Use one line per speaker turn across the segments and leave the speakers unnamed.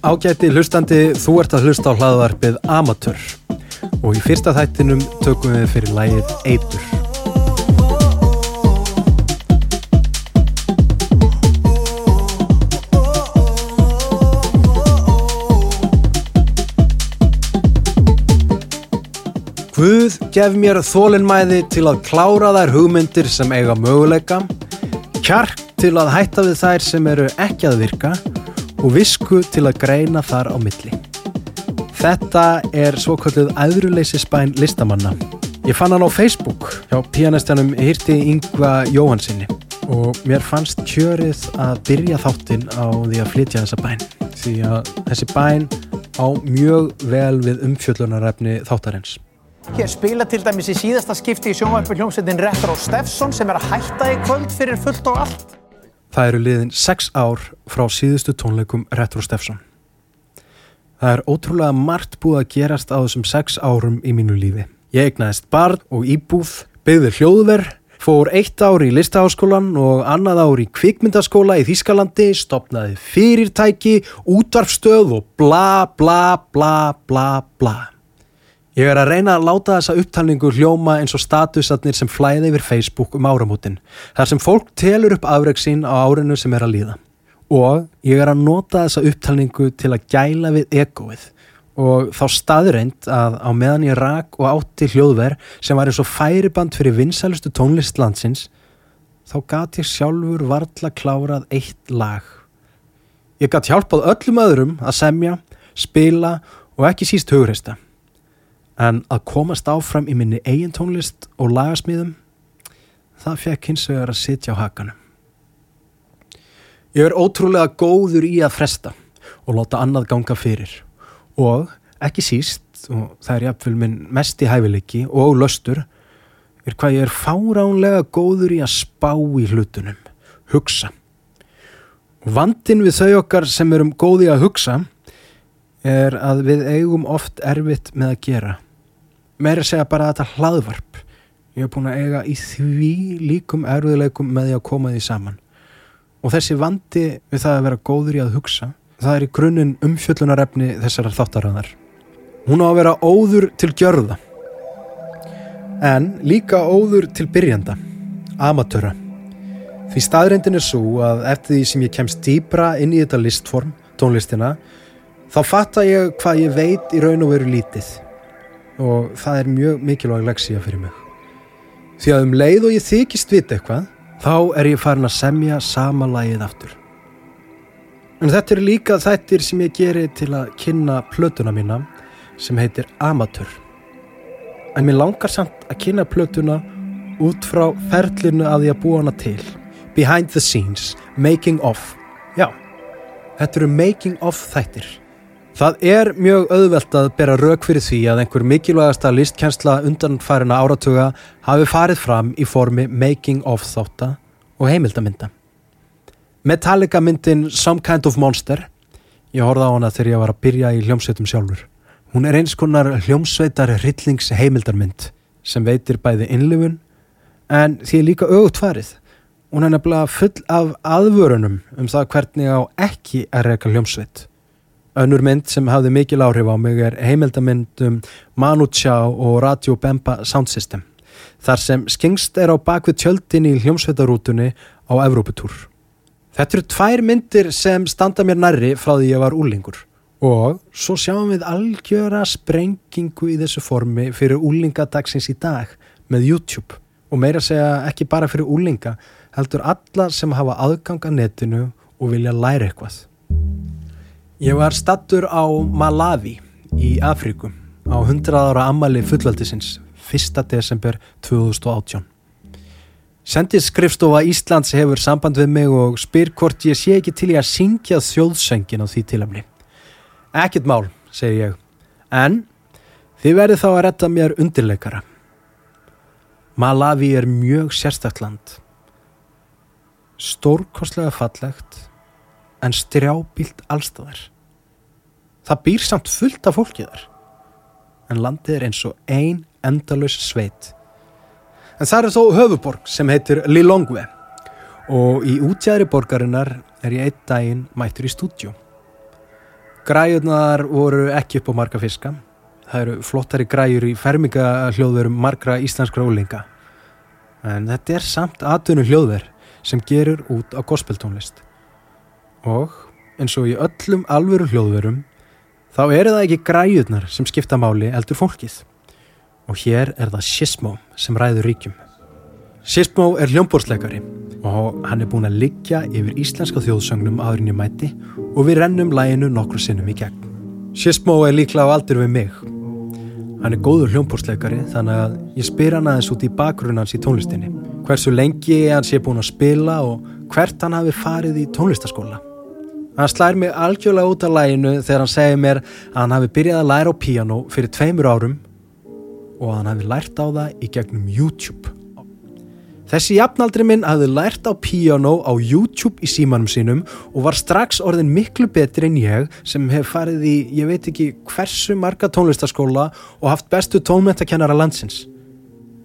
Ágæti hlustandi, þú ert að hlusta á hlaðvarpið Amatör og í fyrsta þættinum tökum við fyrir lægið Eitur. Guð gef mér þólinnmæði til að klára þær hugmyndir sem eiga möguleika, kjark til að hætta við þær sem eru ekki að virka og visku til að greina þar á milli. Þetta er svokvöldið aðruleysi-spæn listamanna. Ég fann hann á Facebook hjá pianistjanum Hirti Yngva Jóhansinni og mér fannst kjörið að byrja þáttinn á því að flytja þessa bæn. Því að þessi bæn á mjög vel við umfjöllunarefni þáttarins.
Hér spila til dæmis í síðasta skipti í sjónvarpi hljómsveitin Retro Steffsson sem er að hætta í kvöld fyrir fullt og allt.
Það eru liðin 6 ár frá síðustu tónleikum Retro Steffsson. Það er ótrúlega margt búið að gerast á þessum 6 árum í mínu lífi. Ég egnaðist barn og íbúð, byggði hljóðverð, fór eitt ár í listaháskólan og annað ár í kvikmyndaskóla í Þýskalandi, stopnaði fyrirtæki, útvarfstöð og bla bla bla bla bla. Ég er að reyna að láta þessa upptalningu hljóma eins og statusatnir sem flæði yfir Facebook um áramútin. Þar sem fólk telur upp afreg sín á árinu sem er að líða. Og ég er að nota þessa upptalningu til að gæla við egoið. Og þá staðurreind að á meðan ég rak og átti hljóðverð sem var eins og færiband fyrir vinsælustu tónlistlandsins, þá gati ég sjálfur varla klárað eitt lag. Ég gati hjálpað öllum öðrum að semja, spila og ekki síst hugreista en að komast áfram í minni eigin tónlist og lagasmíðum það fekk hins vegar að sitja á hakanum. Ég er ótrúlega góður í að fresta og láta annað ganga fyrir og ekki síst, og það er jafnvel minn mest í hæfileiki og löstur, er hvað ég er fáránlega góður í að spá í hlutunum, hugsa. Vandin við þau okkar sem erum góði að hugsa er að við eigum oft erfitt með að gera meira segja bara þetta hlaðvarp. Ég hef búin að eiga í því líkum erfiðleikum með því að koma því saman. Og þessi vandi við það að vera góður í að hugsa það er í grunninn umfjöllunarefni þessara þáttaræðar hún á að vera óður til gjörða en líka óður til byrjanda amatöra. Því staðrindin er svo að eftir því sem ég kemst dýbra inn í þetta listform tónlistina þá fattar ég hvað ég veit í raun og veru lítið og það er mjög mikilvæg leksíja fyrir mig. Því að um leið og ég þykist vita eitthvað, þá er ég farin að semja sama lagið aftur. En þetta er líka þættir sem ég gerir til að kynna plötuna mína sem heitir Amatör. En mér langar samt að kynna plötuna út frá ferlinu að ég að búa hana til. Behind the scenes, making of. Já, þetta eru making of þættir. Það er mjög auðvelt að bera rauk fyrir því að einhver mikilvægasta listkjensla undanfærina áratuga hafi farið fram í formi making of þátta og heimildaminda. Metallica myndin Some Kind of Monster, ég horfði á hana þegar ég var að byrja í hljómsveitum sjálfur. Hún er eins konar hljómsveitar hryllings heimildarmynd sem veitir bæði innlifun en því líka auðvut farið. Hún er nefnilega full af aðvörunum um það hvernig á ekki að reyka hljómsveit. Önnur mynd sem hafði mikil áhrif á mig er heimildamynd um Manu Chao og Radio Bemba Sound System þar sem skengst er á bakvið tjöldin í hljómsveitarútunni á Evróputúr. Þetta eru tvær myndir sem standa mér nærri frá því ég var úlingur og svo sjáum við algjöra sprengingu í þessu formi fyrir úlingadagsins í dag með YouTube og meira segja ekki bara fyrir úlinga heldur alla sem hafa aðgang að netinu og vilja læra eitthvað. Ég var stattur á Malawi í Afríku á 100 ára ammali fullveldisins 1. desember 2018. Sendið skrifstofa Íslands hefur samband við mig og spyr hvort ég sé ekki til ég að syngja þjóðsöngin á því tilöfni. Ekkit mál, segir ég, en þið verður þá að retta mér undirleikara. Malawi er mjög sérstakt land. Stórkostlega fallegt en strjábílt allstæðar. Það býr samt fullt af fólkið þar, en landið er eins og ein endalus sveit. En það er þó höfuborg sem heitir Lilongwe og í útjæðri borgarinnar er ég einn daginn mættur í stúdjó. Græjurnar voru ekki upp á marga fiska. Það eru flottari græjur í fermingahljóðverum margra íslenskra ólinga. En þetta er samt atvinnu hljóðver sem gerur út á gospeltónlist. Og eins og í öllum alvöru hljóðverum þá eru það ekki græjurnar sem skipta máli eldur fólkið. Og hér er það Sismó sem ræður ríkjum. Sismó er hljómbórsleikari og hann er búin að liggja yfir íslenska þjóðsögnum aðrinni mæti og við rennum læginu nokkru sinnum í gegn. Sismó er líklega á aldur við mig. Hann er góður hljómbórsleikari þannig að ég spyr hann aðeins út í bakgrunn hans í tónlistinni. Hversu lengi hann sé búin að spila og hvert hann hafi farið í tónlistaskóla. Hann slær mig algjörlega út af læginu þegar hann segir mér að hann hafi byrjað að læra á piano fyrir tveimur árum og að hann hafi lært á það í gegnum YouTube. Þessi jafnaldri minn hafði lært á piano á YouTube í símanum sínum og var strax orðin miklu betri en ég sem hef farið í, ég veit ekki hversu marga tónlistaskóla og haft bestu tónmentakennara landsins.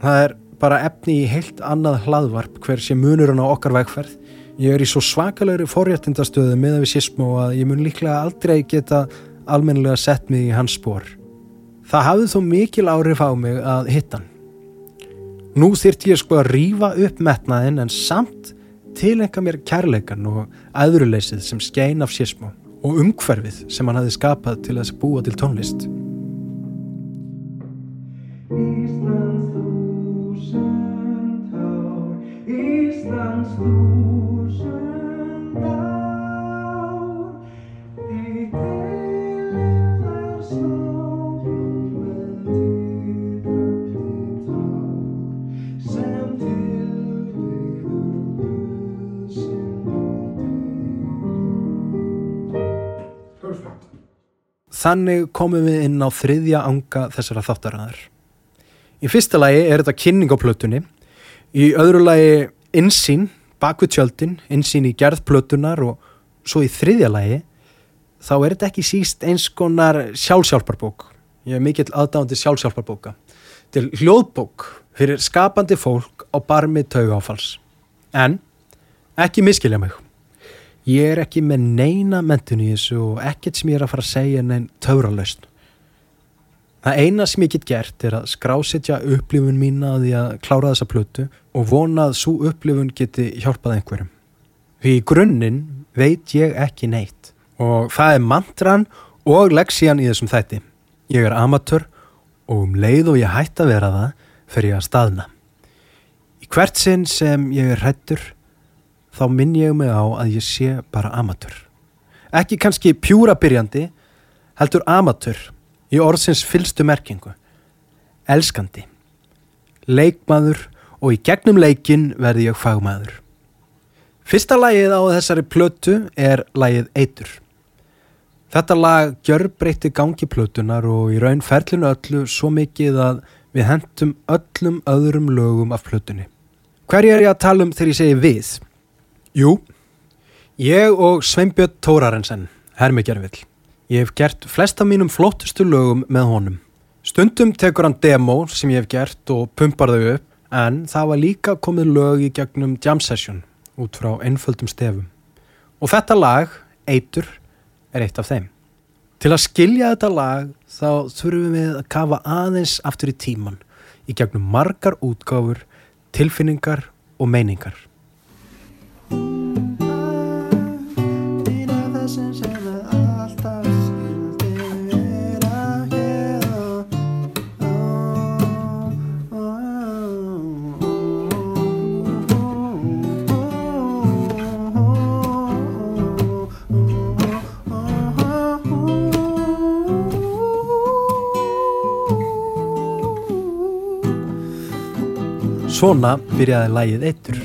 Það er bara efni í heilt annað hlaðvarp hver sem munurinn á okkar vegferð. Ég er í svo svakalegri forréttindastöðu með að við sísmó að ég mun líklega aldrei geta almennilega sett mig í hans spór. Það hafði þó mikil áhrif á mig að hitta hann. Nú þyrtti ég sko að rýfa upp metnaðinn en samt tilenga mér kærleikan og aðruleysið sem skein af sísmó og umhverfið sem hann hafi skapað til að búa til tónlist. Íslands þúsund ár, Íslands þúsund Þannig komum við inn á þriðja anga þessara þáttaræðar. Í fyrsta lagi er þetta kynning á plötunni, í öðru lagi insýn, bakvið tjöldin, insýn í gerð plötunar og svo í þriðja lagi þá er þetta ekki síst eins konar sjálfsjálfarbók. Ég er mikill aðdáðandi sjálfsjálfarbóka. Til hljóðbók fyrir skapandi fólk á barmi taugáfals. En ekki miskilja mig. Ég er ekki með neina mentun í þessu og ekkert sem ég er að fara að segja neinn tauralaust. Það eina sem ég get gert er að skrásetja upplifun mína að því að klára þessa plötu og vona að svo upplifun geti hjálpað einhverjum. Því í grunninn veit ég ekki neitt og það er mantran og leksían í þessum þætti. Ég er amatör og um leið og ég hætt að vera það fer ég að staðna. Í hvert sinn sem ég er hrættur þá minn ég mig á að ég sé bara amatör. Ekki kannski pjúra byrjandi, heldur amatör í orðsins fylstu merkingu. Elskandi. Leikmaður og í gegnum leikin verði ég fagmaður. Fyrsta lagið á þessari plötu er lagið Eitur. Þetta lag gjör breytti gangi plötunar og í raun ferlinu öllu svo mikið að við hendum öllum öðrum lögum af plötunni. Hver er ég að tala um þegar ég segi við? Jú, ég og Sveinbjörn Tórarensen, hermi gerfill. Ég hef gert flesta mínum flottustu lögum með honum. Stundum tekur hann demo sem ég hef gert og pumpar þau upp en það var líka komið lög í gegnum jam session út frá einföldum stefum. Og þetta lag, Eitur, er eitt af þeim. Til að skilja þetta lag þá þurfum við að kafa aðeins aftur í tíman í gegnum margar útgáfur, tilfinningar og meiningar. Svona byrjaði lægið eittur.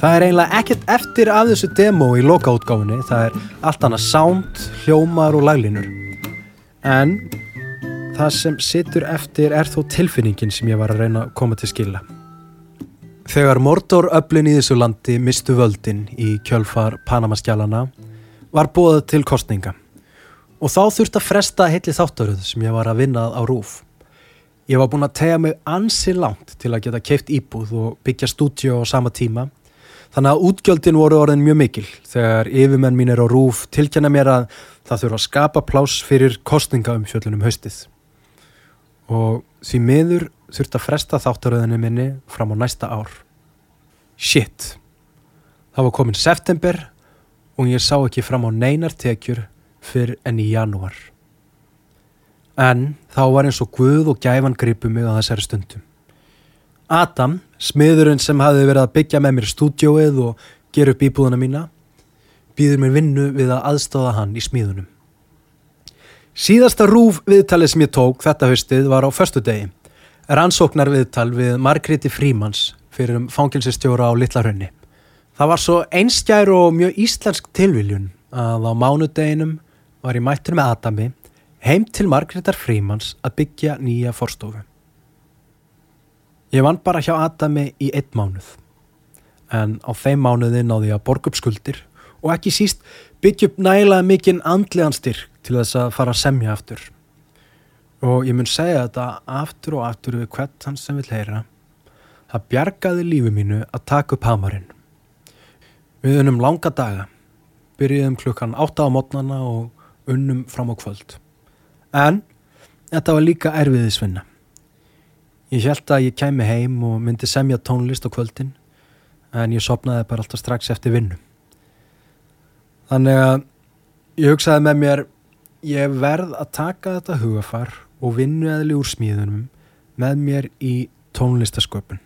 Það er eiginlega ekkert eftir af þessu demo í lokaútgáfinni, það er allt annað sound, hljómar og laglínur. En það sem situr eftir er þó tilfinningin sem ég var að reyna að koma til skila. Þegar Mordor öflin í þessu landi mistu völdin í kjölfar Panamaskjálana var bóðað til kostninga og þá þurfti að fresta heitli þáttaröð sem ég var að vinnað á rúf. Ég var búinn að tegja mig ansi langt til að geta keift íbúð og byggja stúdíu á sama tíma Þannig að útgjöldin voru orðin mjög mikil þegar yfirmenn mín er á rúf tilkjanna mér að það þurfa að skapa plás fyrir kostninga um fjöllunum haustið. Og því miður þurft að fresta þáttaröðinu minni fram á næsta ár. Shit. Það var komin september og ég sá ekki fram á neinar tekjur fyrr enn í janúar. En þá var eins og Guð og gæfan gripu mig á þessari stundum. Adam, smiðurinn sem hafði verið að byggja með mér stúdjóið og gera upp íbúðuna mína, býður mér vinnu við að aðstáða hann í smíðunum. Síðasta rúf viðtalið sem ég tók þetta höstið var á förstu degi. Rannsóknar viðtal við Margréti Frímans fyrir um fangilsistjóra á Littlarhönni. Það var svo einskjær og mjög íslensk tilviljun að á mánudeginum var ég mættur með Adami heim til Margrétar Frímans að byggja nýja forstofu. Ég vann bara hjá Adami í einn mánuð en á þeim mánuði náði ég að borga upp skuldir og ekki síst byggja upp nægilega mikinn andlegan styrk til þess að fara að semja aftur. Og ég mun segja þetta aftur og aftur við hvert hann sem vil heyra. Það bjargaði lífi mínu að taka upp hamarinn. Við unnum langa daga, byrjuðum klukkan 8 á mótnana og unnum fram á kvöld. En þetta var líka erfiðisvinna. Ég held að ég kæmi heim og myndi semja tónlist á kvöldin en ég sopnaði bara alltaf strax eftir vinnu. Þannig að ég hugsaði með mér ég verð að taka þetta hugafar og vinnu eðli úr smíðunum með mér í tónlistasköpun.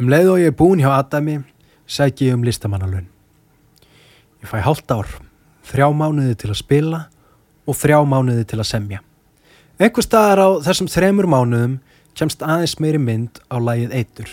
Um leið og ég er búin hjá Adami sæk ég um listamannalun. Ég fæ hálft ár, þrjá mánuði til að spila og þrjá mánuði til að semja. Einhver staðar á þessum þremur mánuðum kemst aðeins meiri mynd á lægið eitur.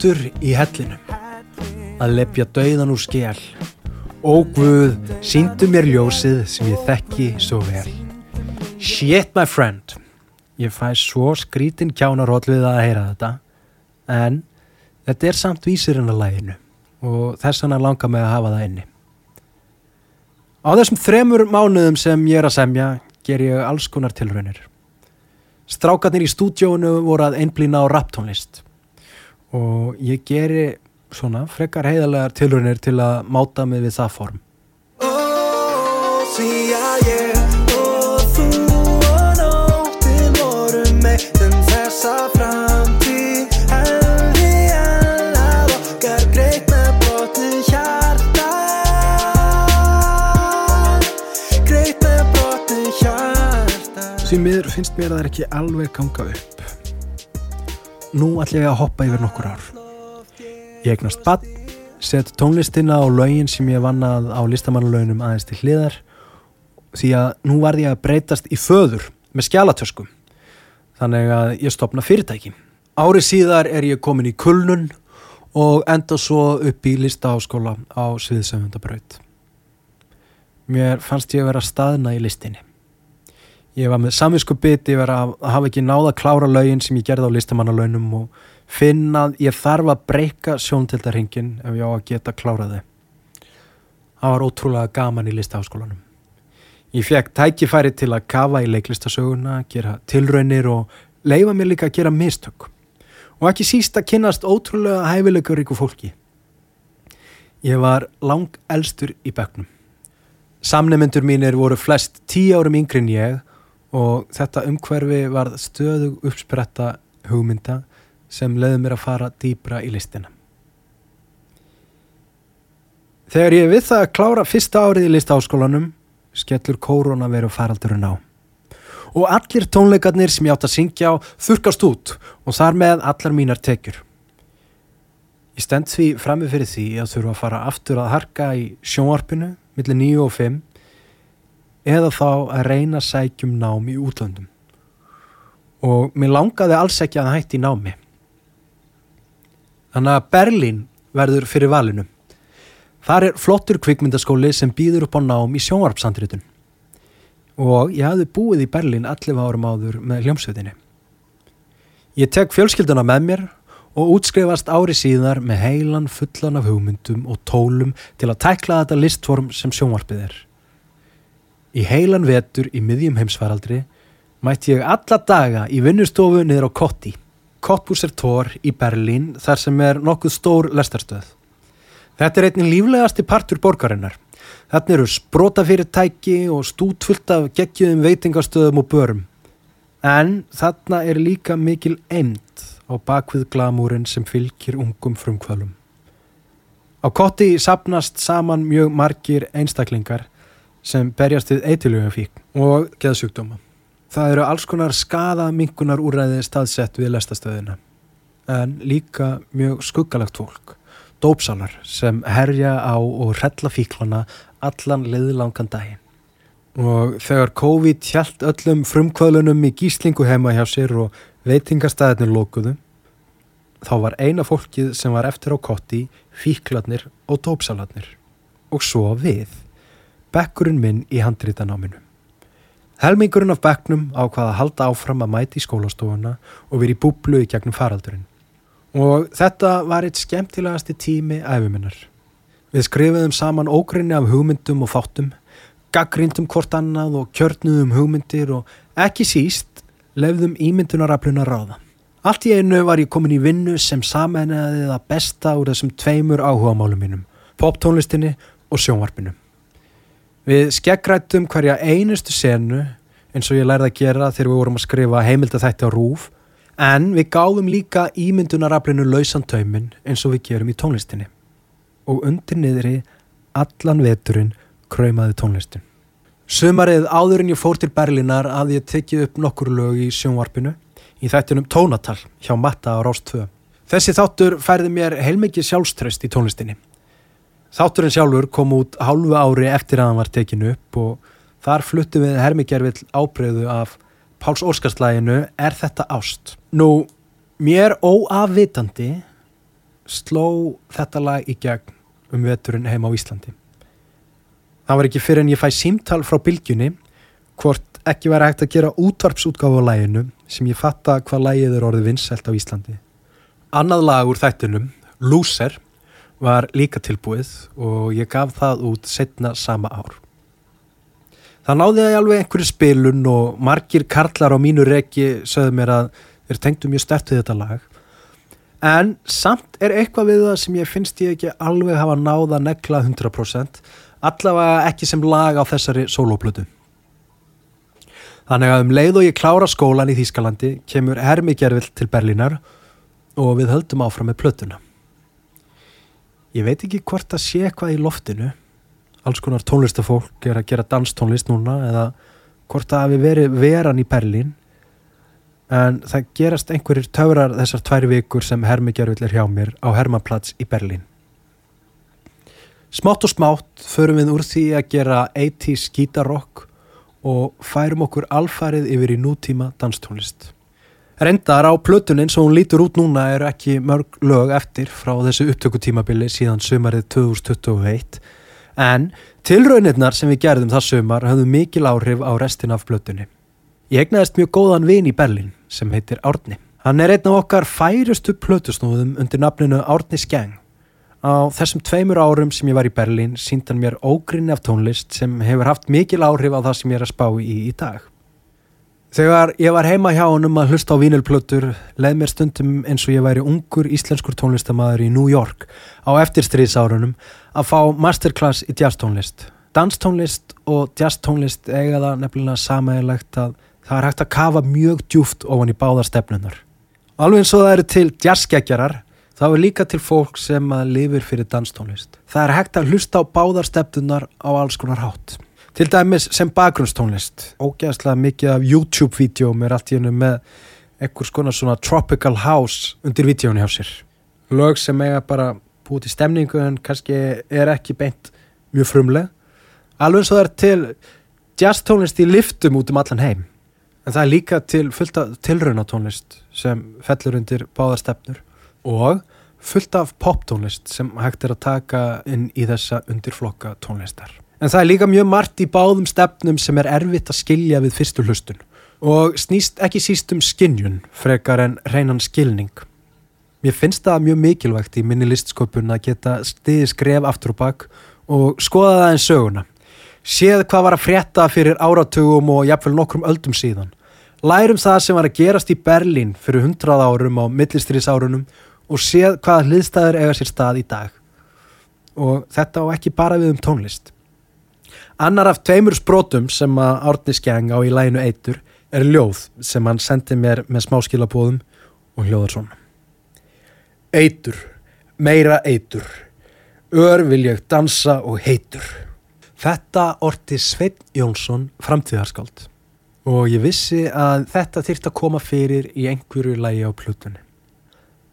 Týndur í hellinu. Að lepja dauðan úr skjál og Guð, síndu mér ljósið sem ég þekki svo vel. Shit my friend. Ég fæ svo skrítin kjánaróll við að heyra þetta. En þetta er samt vísirinn að læginu og þess vegna langar mig að hafa það inni. Á þessum þremur mánuðum sem ég er að semja ger ég alls konar tilraunir. Strákarnir í stúdjónu voru að einblýna á raptónlist og ég geri svona frekar heiðarlegar tilrunir til að máta mig við það form. Oh, sí, yeah, yeah. og þú og nóttin voru meitt um þessa framtíð hefði allar okkar greit með brotnu hjarta. Greit með brotnu hjarta. Því miður finnst mér að það er ekki alveg ganga upp nú ætlum ég að hoppa yfir nokkur ár. Ég eignast bann, set tónlistina og laugin sem ég vannað á listamannalauginum aðeins til hliðar því að nú varði ég að breytast í föður með skjálatöskum. Þannig að ég stopna fyrirtæki. Árið síðar er ég komin í kulnun og enda svo upp í listaháskóla á Sviðsöfundabraut. Mér fannst ég að vera staðna í listinni. Ég var með samvinsku biti verið að hafa ekki náða að klára lögin sem ég gerði á listamannalaunum og finna að ég þarf að breyka sjóntildarhingin ef ég á að geta kláraði. Það var ótrúlega gaman í listaháskólanum. Ég fekk tækifæri til að kafa í leiklistasöguna, gera tilraunir og leifa mér líka að gera mistök. Og ekki síst að kynast ótrúlega hæfilegur ríku fólki. Ég var lang elstur í begnum. Samnefnendur mínir voru flest tíu árum yngri en ég og þetta umhverfi var stöðu uppspretta hugmynda sem leiði mér að fara dýbra í listina. Þegar ég við það að klára fyrsta árið í listaháskólanum skellur kórona veru faraldurinn á. Og allir tónleikarnir sem ég átt að syngja á þurkast út og þar með allar mínar tekjur. Ég stend því frammi fyrir því að þurfa að fara aftur að harka í sjónvarpinu millir 9 og 5 eða þá að reyna sækjum nám í útlöndum. Og mér langaði alls ekki að hætti námi. Þannig að Berlín verður fyrir valinu. Þar er flottur kvikmyndaskóli sem býður upp á nám í sjónvarpsandritun og ég hafði búið í Berlín allir árum áður með hljómsveitinni. Ég tek fjölskylduna með mér og útskrifast ári síðar með heilan fullan af hugmyndum og tólum til að tækla þetta listform sem sjónvarpið er Í heilan vetur í miðjum heimsfaraldri mætti ég alla daga í vinnustofu niður á Kotti, Kottbúser Tór í Berlín þar sem er nokkuð stór lestarstöð. Þetta er einnig líflegasti partur borgarinnar. Þarna eru sprótafyrirtæki og stútfullt af geggjum veitingastöðum og börum. En þarna er líka mikil eind á bakvið glamúrin sem fylgir ungum frumkvölum. Á Kotti sapnast saman mjög margir einstaklingar sem berjast við eitilugum fík og geðsjúkdóma. Það eru alls konar skadaminkunar úræði staðsett við lestastöðina en líka mjög skuggalagt fólk, dópsálar sem herja á og hrella fíklana allan leiðlangan daginn. Og þegar COVID hjælt öllum frumkvöðlunum í gíslingu heima hjá sér og veitingastæðinir lókuðu, þá var eina fólkið sem var eftir á kotti fíklarnir og dópsálarnir og svo við bekkurinn minn í handrítanáminu. Helmingurinn af bekknum ákvaða að halda áfram að mæti í skólastofuna og verið í búblu í gegnum faraldurinn. Og þetta var eitt skemmtilegasti tími æfuminnar. Við skrifuðum saman ógrinni af hugmyndum og þáttum, gaggrindum hvort annað og kjörnuðum hugmyndir og ekki síst lefðum ímyndunarafluna ráða. Allt í einu var ég komin í vinnu sem samænaði það besta úr þessum tveimur áhugamálum mínum, poptónlistinni og sjónvarpinu. Við skeggrættum hverja einustu senu eins og ég lærði að gera þegar við vorum að skrifa heimildathætti á rúf en við gáðum líka ímyndunaraflinu lausantaumin eins og við gerum í tónlistinni. Og undir niðri allan veturinn kröymaði tónlistin. Sumarið áðurinn ég fór til Berlinar að ég tekið upp nokkur lög í sjónvarpinu í þættinum Tónatal hjá Matta á Rást 2. Þessi þáttur færði mér heilmikið sjálfströst í tónlistinni. Þátturinn sjálfur kom út hálfu ári eftir að hann var tekinu upp og þar fluttum við Hermigervill ábreyðu af Páls Óskarslæginu Er þetta ást? Nú, mér óafvitandi sló þetta lag í gegn um veturinn heima á Íslandi. Það var ekki fyrir en ég fæ símtal frá bylgjunni hvort ekki væri hægt að gera útvarpsútgáfu á læginu sem ég fatta hvað lægið er orðið vinnselt á Íslandi. Annað lag úr þættunum, Lúser, var líka tilbúið og ég gaf það út setna sama ár. Það náði það alveg einhverju spilun og margir karlar á mínu reki sögðu mér að þeir tengdu mjög stert við þetta lag. En samt er eitthvað við það sem ég finnst ég ekki alveg hafa náða negla 100%, allavega ekki sem lag á þessari soloplötu. Þannig að um leið og ég klára skólan í Þýskalandi kemur Hermi Gervill til Berlínar og við höldum áfram með plötuna. Ég veit ekki hvort það sé eitthvað í loftinu alls konar tónlistafólk er að gera danstónlist núna eða hvort það hafi verið veran í Berlín en það gerast einhverjir töfrar þessar tværi vikur sem Hermigervill er hjá mér á Hermannplats í Berlín. Smátt og smátt förum við úr því að gera 80's gítarrock og færum okkur alfarið yfir í nútíma danstónlist. Reyndar á plötunin sem hún lítur út núna eru ekki mörg lög eftir frá þessu upptökutímabili síðan sömarið 2021 en tilraunirnar sem við gerðum það sömar höfðu mikil áhrif á restin af plötunni. Ég egnaðist mjög góðan vin í Berlín sem heitir Árni. Hann er einn af okkar færustu plötusnúðum undir nafninu Árni Skjang. Á þessum tveimur árum sem ég var í Berlín síndan mér ógrinni af tónlist sem hefur haft mikil áhrif á það sem ég er að spá í í dag. Þegar ég var heima hjá hann um að hlusta á vínilplötur leið mér stundum eins og ég væri ungur íslenskur tónlistamæður í New York á eftirstríðsárunum að fá masterclass í jazztónlist. Danstónlist og jazztónlist eiga það nefnilega samægilegt að það er hægt að kafa mjög djúft ofan í báðar stefnunar. Alveg eins og það eru til jazzgeggjarar þá er líka til fólk sem að lifir fyrir danstónlist. Það er hægt að hlusta á báðar stefnunar á alls konar hátt. Til dæmis sem bakgrunnstónlist. Ógæðslega mikið af YouTube-vídeóm er allt í hennu með einhvers konar svona tropical house undir vídeónu hjá sér. Lög sem eiga bara búið til stemningu en kannski er ekki beint mjög frumleg. Alveg eins og það er til jazztónlist í liftum út um allan heim. En það er líka til fullta tilraunatónlist sem fellur undir báðar stefnur og fullt af poptónlist sem hægt er að taka inn í þessa undirflokka tónlistar. En það er líka mjög margt í báðum stefnum sem er erfitt að skilja við fyrstu hlustun og snýst ekki síst um skinnjun frekar en reynan skilning. Mér finnst það mjög mikilvægt í minni listsköpun að geta stiði skref aftur og bakk og skoða það en söguna. Séð hvað var að frétta fyrir áratugum og jafnvel nokkrum öldum síðan. Lærum það sem var að gerast í Berlín fyrir hundrað árum á millistriðsárunum og séð hvaða hliðstæður eiga sér stað í dag. Og þetta á ekki bara við um tónlist. Annar af tveimur sprótum sem að Árni Skjang á í læginu eitur er ljóð sem hann sendi mér með smáskilabóðum og hljóðar svona. Eitur, meira eitur, ör vil ég dansa og heitur. Þetta orti Svein Jónsson framtíðarskáld og ég vissi að þetta þýrt að koma fyrir í einhverju lægi á plutunni.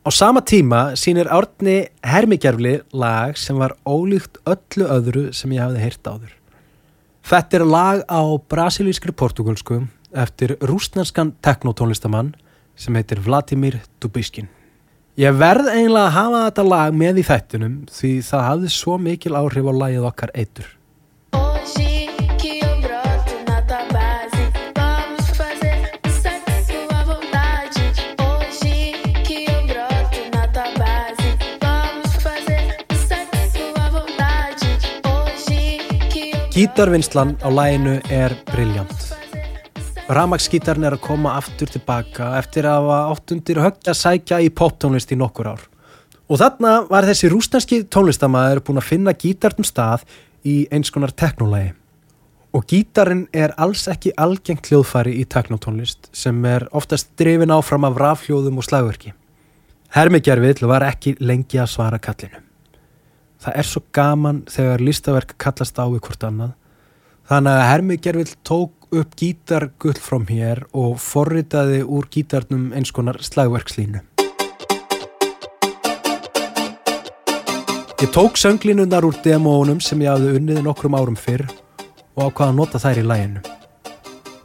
Á sama tíma sínir Árni Hermigerfli lag sem var ólíkt öllu öðru sem ég hafði heyrt áður. Þetta er lag á brasilískri portugalsku eftir rúsnarskan teknotónlistamann sem heitir Vladimir Dubiskin. Ég verð eiginlega að hafa þetta lag með í þættunum því það hafði svo mikil áhrif á lagið okkar eitur. Gítarvinnslan á læginu er brilljant. Ramagsgítarn er að koma aftur tilbaka eftir að hafa áttundir höggja sækja í poptónlist í nokkur ár. Og þarna var þessi rúsnarski tónlistamæður búin að finna gítartum stað í eins konar teknolagi. Og gítarinn er alls ekki algengt hljóðfæri í teknotónlist sem er oftast drefin áfram af rafhljóðum og slagverki. Hermigervill var ekki lengi að svara kallinu það er svo gaman þegar listaverk kallast á við hvort annað. Þannig að Hermi Gervill tók upp gítargull frá mér og forritaði úr gítarnum eins konar slagverkslínu. Ég tók sönglinunar úr demónum sem ég hafði unnið nokkrum árum fyrr og ákvaða að nota þær í læginu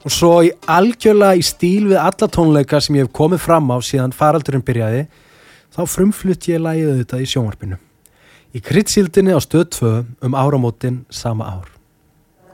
og svo í algjörlega í stíl við alla tónleika sem ég hef komið fram á síðan faraldurinn byrjaði þá frumflutt ég lægið þetta í sjónvarpinu í kryddsíldinni á stöð 2 um áramótin sama ár.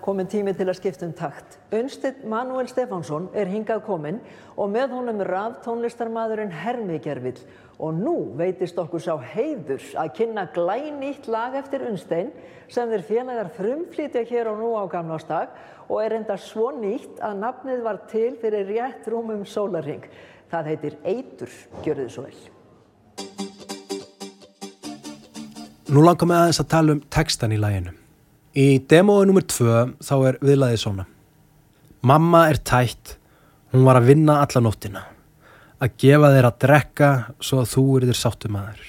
Komin tími til að skipta um takt. Unstitt Manuel Stefánsson er hingað komin og með honum raf tónlistarmadurinn Hermi Gervill og nú veitist okkur sá heiður að kynna glænýtt lag eftir Unstein sem þeir félagar frumflítja hér og nú á gamlástag og er enda svo nýtt að nafnið var til fyrir rétt rúmum sólarring. Það heitir Eitur, gjör þið svo vel.
Nú langar mig aðeins að tala um textan í læginu. Í demói nr. 2 þá er viðlaðið svona. Mamma er tætt, hún var að vinna alla nóttina. Að gefa þér að drekka svo að þú eru þér sáttum aður.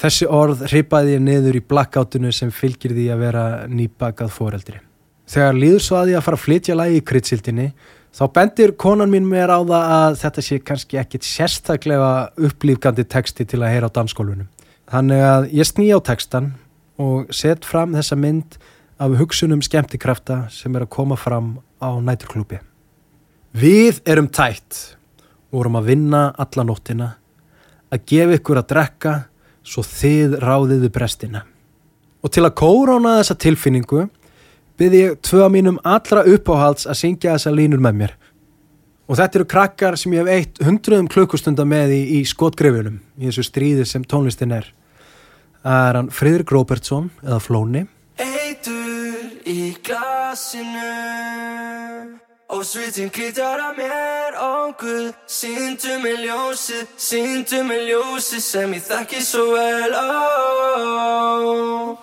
Þessi orð hripaði ég niður í blackoutinu sem fylgir því að vera nýbakað foreldri. Þegar líður svo að ég að fara að flytja lægi í kryddsildinni þá bendir konan mín mér á það að þetta sé kannski ekkit sérstaklega upplýfgandi texti til að heyra á dansskólunum. Þannig að ég sný á textan og set fram þessa mynd af hugsunum skemmtikrafta sem er að koma fram á næturklúpi. Við erum tætt, vorum að vinna alla nóttina, að gefa ykkur að drekka svo þið ráðiðu brestina. Og til að kórána þessa tilfinningu byrði ég tvö mínum allra uppáhalds að syngja þessa línur með mér. Og þetta eru krakkar sem ég hef eitt hundruðum klukkustunda með í, í skotgrefinum í þessu stríði sem tónlistin er. Það er hann Friðrik Róbertsson eða Flóni.
Eitur í glasinu Og svitin klítar að mér Ónguð, síndu mig ljósið Síndu mig ljósið sem ég þekki svo vel oh.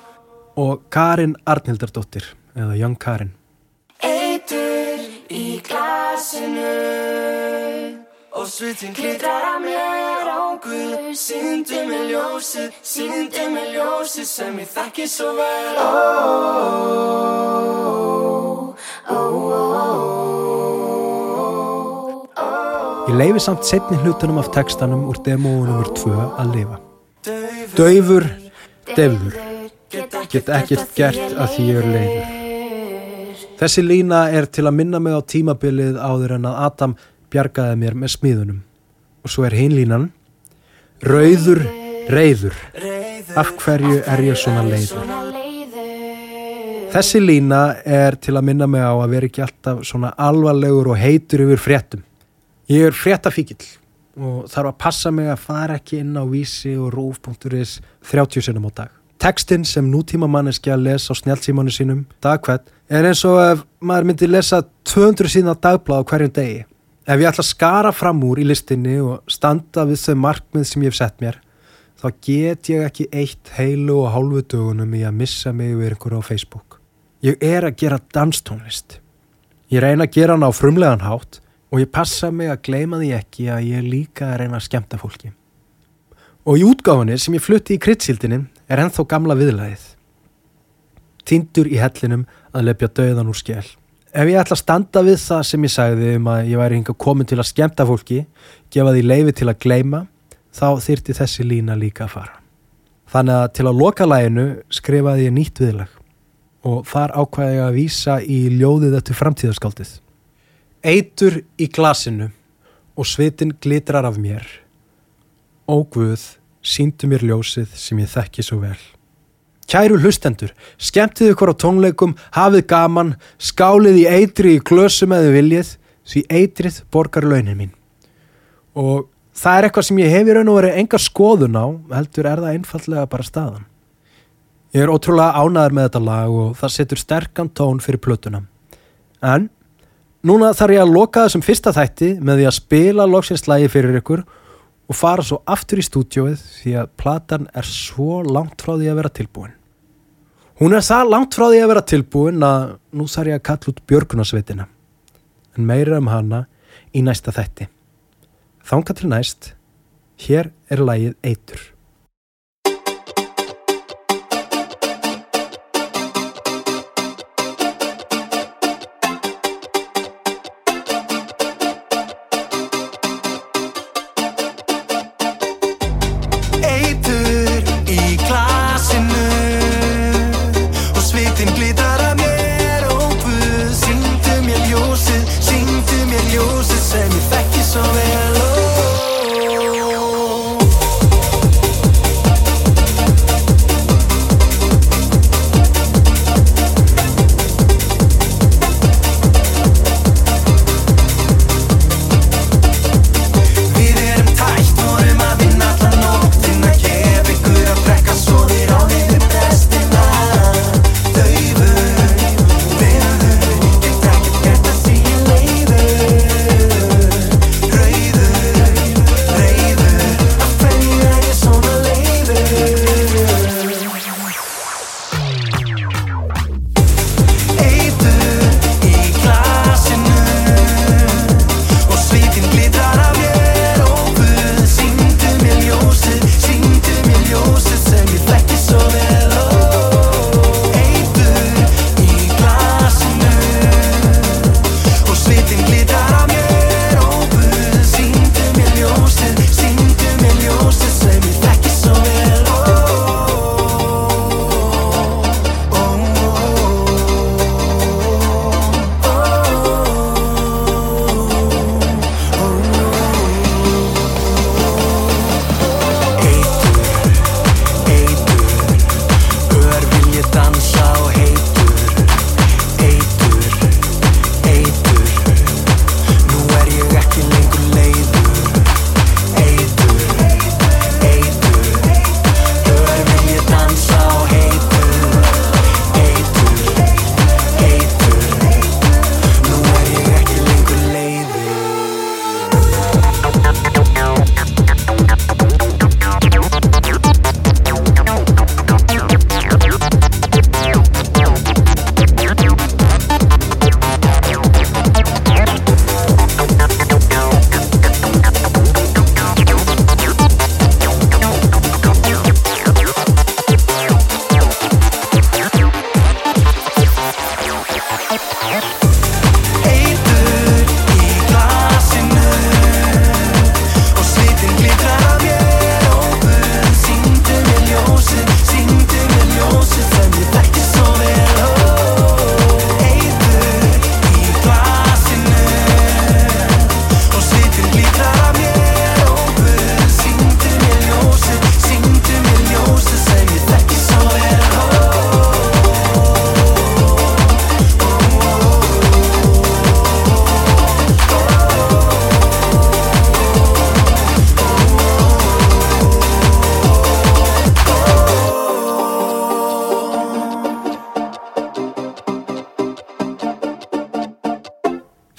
Og Karin Arnhildardóttir eða Young Karin.
Eitur í glasinu Og svitin klítar að mér Ónguð, síndu mig ljósið Síndu mig ljósið sem ég þekki svo vel
Ég leifi samt setni hlutunum af textanum úr demóu nr. 2 að lifa. Daufur, defur, get ekkert gert að því ég er leiður. Þessi lína er til að minna mig á tímabilið áður en að Adam bjargaði mér með smíðunum. Og svo er hinlínan, rauður, reyður, af hverju er ég svona leiður? Þessi lína er til að minna mig á að vera ekki alltaf svona alvarlegur og heitur yfir fréttum. Ég er fréttafíkil og þarf að passa mig að fara ekki inn á vísi og rúf.is 30 sinum á dag. Tekstinn sem nútíma manneski að lesa á snjálfsímanu sínum dagkvætt er eins og ef maður myndi lesa 200 sína dagblad á hverjum degi. Ef ég ætla að skara fram úr í listinni og standa við þau markmið sem ég hef sett mér, þá get ég ekki eitt heilu og hálfu dögunum í að missa mig við einhverju á Facebook. Ég er að gera danstónlist. Ég reyna að gera hann á frumlegan hátt og ég passa mig að gleyma því ekki að ég líka að reyna að skemta fólki. Og í útgáfunni sem ég flutti í kryddsildinni er ennþá gamla viðlæðið. Tindur í hellinum að lepja döðan úr skell. Ef ég ætla að standa við það sem ég sagði um að ég væri hinga komin til að skemta fólki, gefa því leifi til að gleyma, þá þyrti þessi lína líka að fara. Þannig að til að loka læginu skrifaði ég nýtt viðlag og þar ákvæði ég að vísa í ljóðið eftir framtíðarskáldið. Eitur í glasinu og svitin glitrar af mér. Ó Guð, síndu mér ljósið sem ég þekki svo vel. Kæru hlustendur, skemmtið ykkur á tónleikum, hafið gaman, skálið í eitri í glösum eða viljið, því eitrið borgar launin mín. Og það er eitthvað sem ég hef í raun og verið enga skoðun á, heldur er það einfallega bara staðan. Ég er ótrúlega ánæður með þetta lag og það setur sterkan tón fyrir plötuna. En núna þarf ég að loka þessum fyrsta þætti með því að spila loksinslægi fyrir ykkur og fara svo aftur í stúdjóið því að platan er svo langt frá því að vera tilbúin. Hún er það langt frá því að vera tilbúin að nú þarf ég að kalla út björgunarsveitina. En meira um hana í næsta þætti. Þánga til næst, hér er lægið. Eitur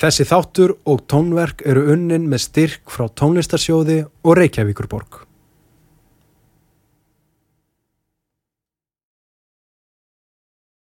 Þessi þáttur og tónverk eru unnin með styrk frá tónlistarsjóði og Reykjavíkurborg.